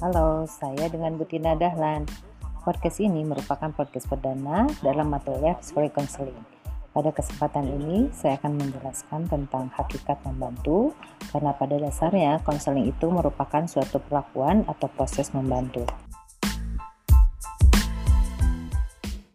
Halo, saya dengan Butina Dahlan. Podcast ini merupakan podcast perdana dalam materi Psikologi Counseling. Pada kesempatan ini, saya akan menjelaskan tentang hakikat membantu, karena pada dasarnya konseling itu merupakan suatu perlakuan atau proses membantu.